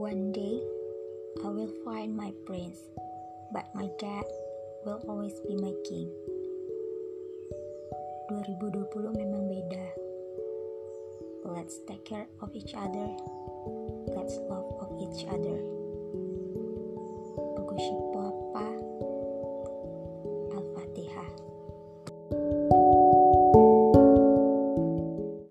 One day, I will find my prince, but my dad will always be my king. 2020 memang beda. Let's take care of each other. Let's love of each other. Buku